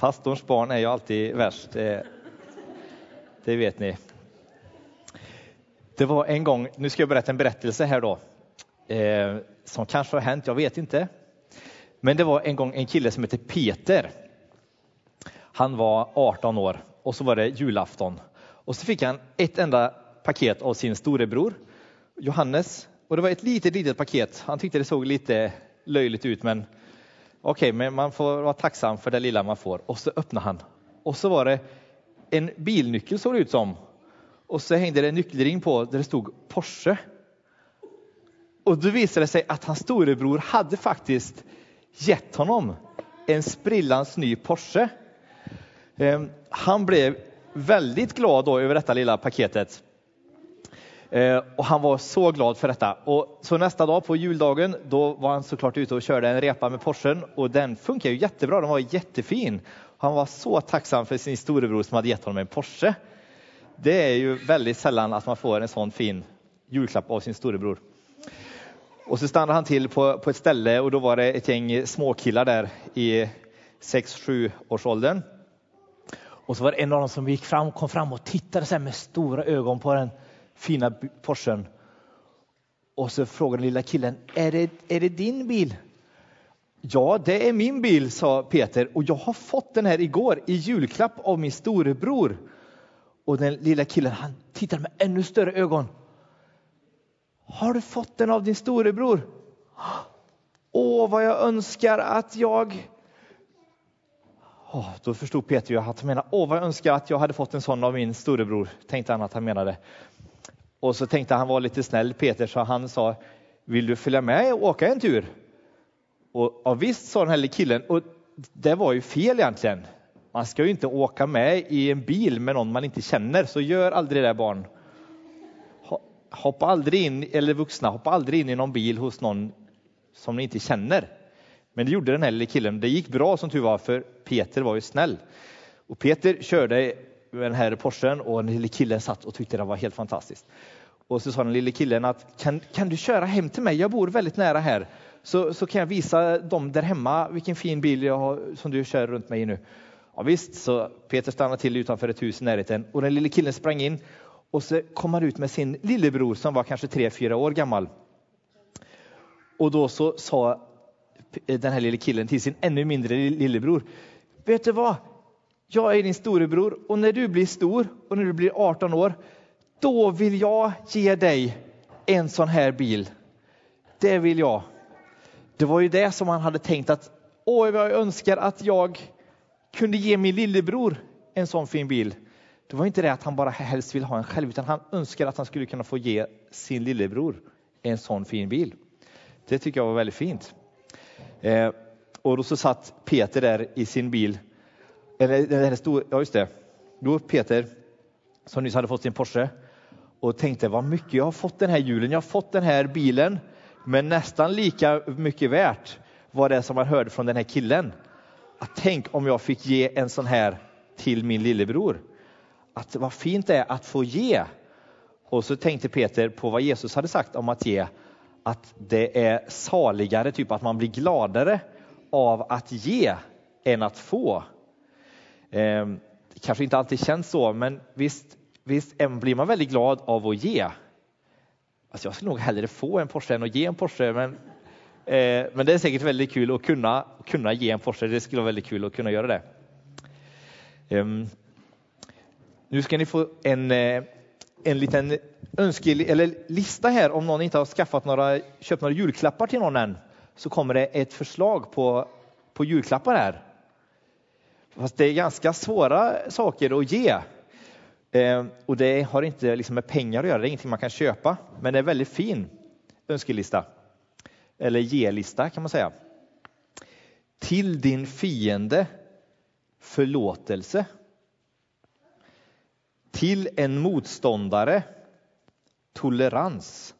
Pastorns barn är ju alltid värst. Det, vet ni. Det var en gång, nu ska jag berätta en berättelse här då, eh, som kanske har hänt, jag vet inte. Men det var en gång en kille som hette Peter. Han var 18 år och så var det julafton. Och så fick han ett enda paket av sin storebror Johannes. Och det var ett litet, litet paket. Han tyckte det såg lite löjligt ut, men okej, okay, men man får vara tacksam för det lilla man får. Och så öppnade han. Och så var det en bilnyckel såg det ut som. Och så hängde det en nyckelring på där det stod Porsche. Och då visade det sig att hans storebror hade faktiskt gett honom en sprillans ny Porsche. Ehm, han blev väldigt glad då över detta lilla paketet. Eh, och han var så glad för detta. Och så nästa dag på juldagen, då var han såklart ute och körde en repa med Porschen och den funkar ju jättebra. Den var jättefin. Han var så tacksam för sin storebror som hade gett honom en Porsche. Det är ju väldigt sällan att man får en sån fin julklapp av sin storebror. Och så stannade han till på, på ett ställe och då var det ett gäng småkillar där i 6-7 års åldern. Och så var det en av dem som gick fram, kom fram och tittade så med stora ögon på den fina Porschen. Och så frågade den lilla killen, är det, är det din bil? Ja, det är min bil, sa Peter, och jag har fått den här igår i julklapp av min storebror. Och den lilla killen han tittar med ännu större ögon. Har du fått den av din storebror? Åh, vad jag önskar att jag... Oh, då förstod Peter ju att han menade, åh vad jag önskar att jag hade fått en sån av min storebror, tänkte han att han menade. Och så tänkte han vara lite snäll, Peter, så han sa, vill du följa med och åka en tur? Och ja, visst, sa den här killen, och det var ju fel egentligen. Man ska ju inte åka med i en bil med någon man inte känner, så gör aldrig det barn. Hoppa aldrig in, eller vuxna, hoppa aldrig in i någon bil hos någon som ni inte känner. Men det gjorde den här lille killen. Det gick bra som tur var, för Peter var ju snäll. Och Peter körde med den här Porschen och den lille killen satt och tyckte det var helt fantastiskt. Och så sa den lille killen att kan, kan du köra hem till mig? Jag bor väldigt nära här. Så, så kan jag visa dem där hemma vilken fin bil jag har, som du kör runt mig i nu. Ja, visst, så Peter stannade till utanför ett hus i närheten och den lille killen sprang in och så kom han ut med sin lillebror som var kanske tre, fyra år gammal. Och då så sa den här lille killen till sin ännu mindre lillebror. Vet du vad? Jag är din storebror och när du blir stor och när du blir 18 år, då vill jag ge dig en sån här bil. Det vill jag. Det var ju det som han hade tänkt att, åh, jag önskar att jag kunde ge min lillebror en sån fin bil. Det var inte det att han bara helst vill ha en själv, utan han önskar att han skulle kunna få ge sin lillebror en sån fin bil. Det tycker jag var väldigt fint. Eh, och då så satt Peter där i sin bil, eller den stod, ja just det, då Peter som nyss hade fått sin Porsche och tänkte vad mycket jag har fått den här julen. Jag har fått den här bilen, men nästan lika mycket värt var det som man hörde från den här killen. Att tänk om jag fick ge en sån här till min lillebror. Att vad fint det är att få ge. Och så tänkte Peter på vad Jesus hade sagt om att ge. Att det är saligare, typ att man blir gladare av att ge än att få. Eh, kanske inte alltid känns så, men visst, visst blir man väldigt glad av att ge. Alltså jag skulle nog hellre få en Porsche än att ge en Porsche, men, eh, men det är säkert väldigt kul att kunna, kunna ge en Porsche. Det skulle vara väldigt kul att kunna göra det. Um, nu ska ni få en, eh, en liten önske, eller lista här om någon inte har skaffat några, köpt några julklappar till någon än. Så kommer det ett förslag på, på julklappar här. Fast det är ganska svåra saker att ge. Ehm, och det har inte liksom med pengar att göra, det är ingenting man kan köpa. Men det är en väldigt fin önskelista. Eller ge-lista kan man säga. Till din fiende förlåtelse till en motståndare tolerans.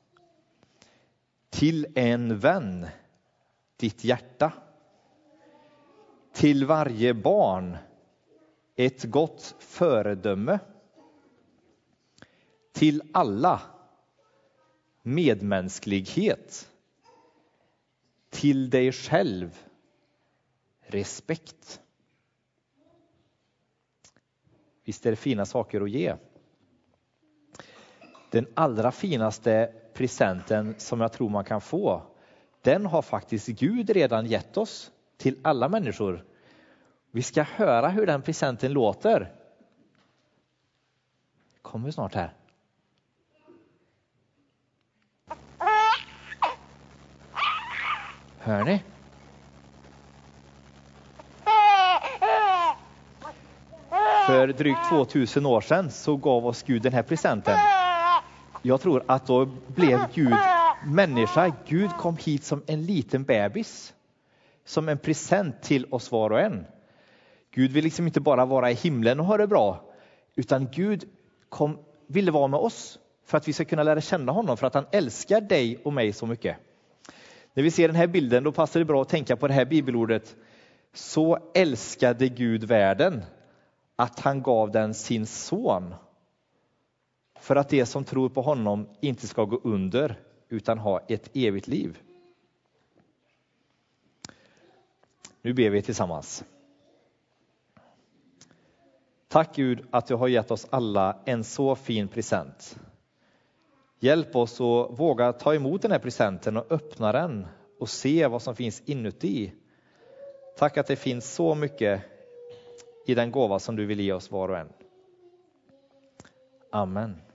Till en vän ditt hjärta. Till varje barn ett gott föredöme. Till alla medmänsklighet. Till dig själv respekt. Visst är det fina saker att ge. Den allra finaste presenten som jag tror man kan få, den har faktiskt Gud redan gett oss till alla människor. Vi ska höra hur den presenten låter. Kommer snart här. Hör ni? För drygt 2000 år sedan så gav oss Gud den här presenten. Jag tror att då blev Gud människa. Gud kom hit som en liten bebis. Som en present till oss var och en. Gud vill liksom inte bara vara i himlen och ha det bra. Utan Gud kom, ville vara med oss för att vi ska kunna lära känna honom, för att han älskar dig och mig så mycket. När vi ser den här bilden då passar det bra att tänka på det här bibelordet. Så älskade Gud världen att han gav den sin son. För att de som tror på honom inte ska gå under utan ha ett evigt liv. Nu ber vi tillsammans. Tack Gud att du har gett oss alla en så fin present. Hjälp oss att våga ta emot den här presenten och öppna den och se vad som finns inuti. Tack att det finns så mycket i den gåva som du vill ge oss var och en. Amen.